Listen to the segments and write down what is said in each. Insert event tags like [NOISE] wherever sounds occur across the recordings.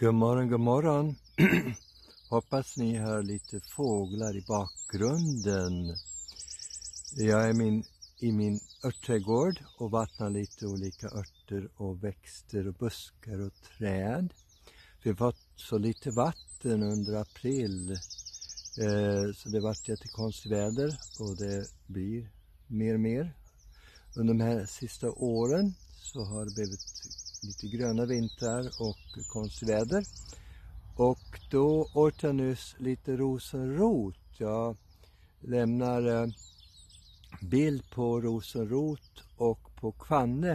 God morgon, god morgon. [CLEARS THROAT] Hoppas ni hör lite fåglar i bakgrunden. Jag är min, i min örtträdgård och vattnar lite olika örter och växter och buskar och träd. Vi har fått så lite vatten under april eh, så det vart jättekonstigt väder och det blir mer och mer. Under de här sista åren så har det blivit lite gröna vintrar och konstigt väder. Och då åt jag nyss lite rosenrot. Jag lämnar eh, bild på rosenrot och på kvanne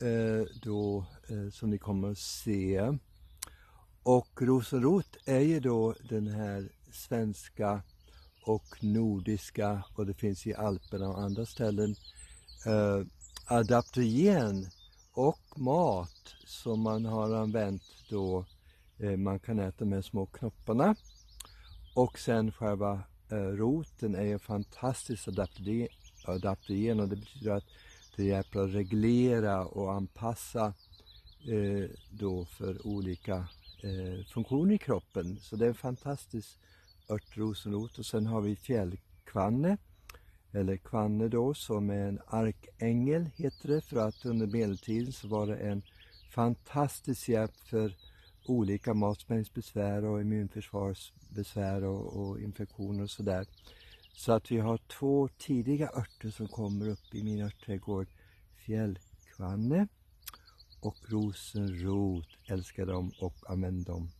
eh, då eh, som ni kommer att se. Och rosenrot är ju då den här svenska och nordiska och det finns i Alperna och andra ställen eh, adaptogen och mat som man har använt då eh, man kan äta med små knopparna. Och sen själva eh, roten är ju fantastiskt adaptogen och det betyder att det hjälper att reglera och anpassa eh, då för olika funktioner i kroppen. Så det är en fantastisk örtrosenrot och sen har vi fjällkvanne eller kvanne då, som är en arkängel heter det för att under medeltiden så var det en fantastisk hjälp för olika matsmältningsbesvär och immunförsvarsbesvär och, och infektioner och sådär. Så att vi har två tidiga örter som kommer upp i min örtträdgård. Fjällkvanne och rosenrot, älskar dem och använder dem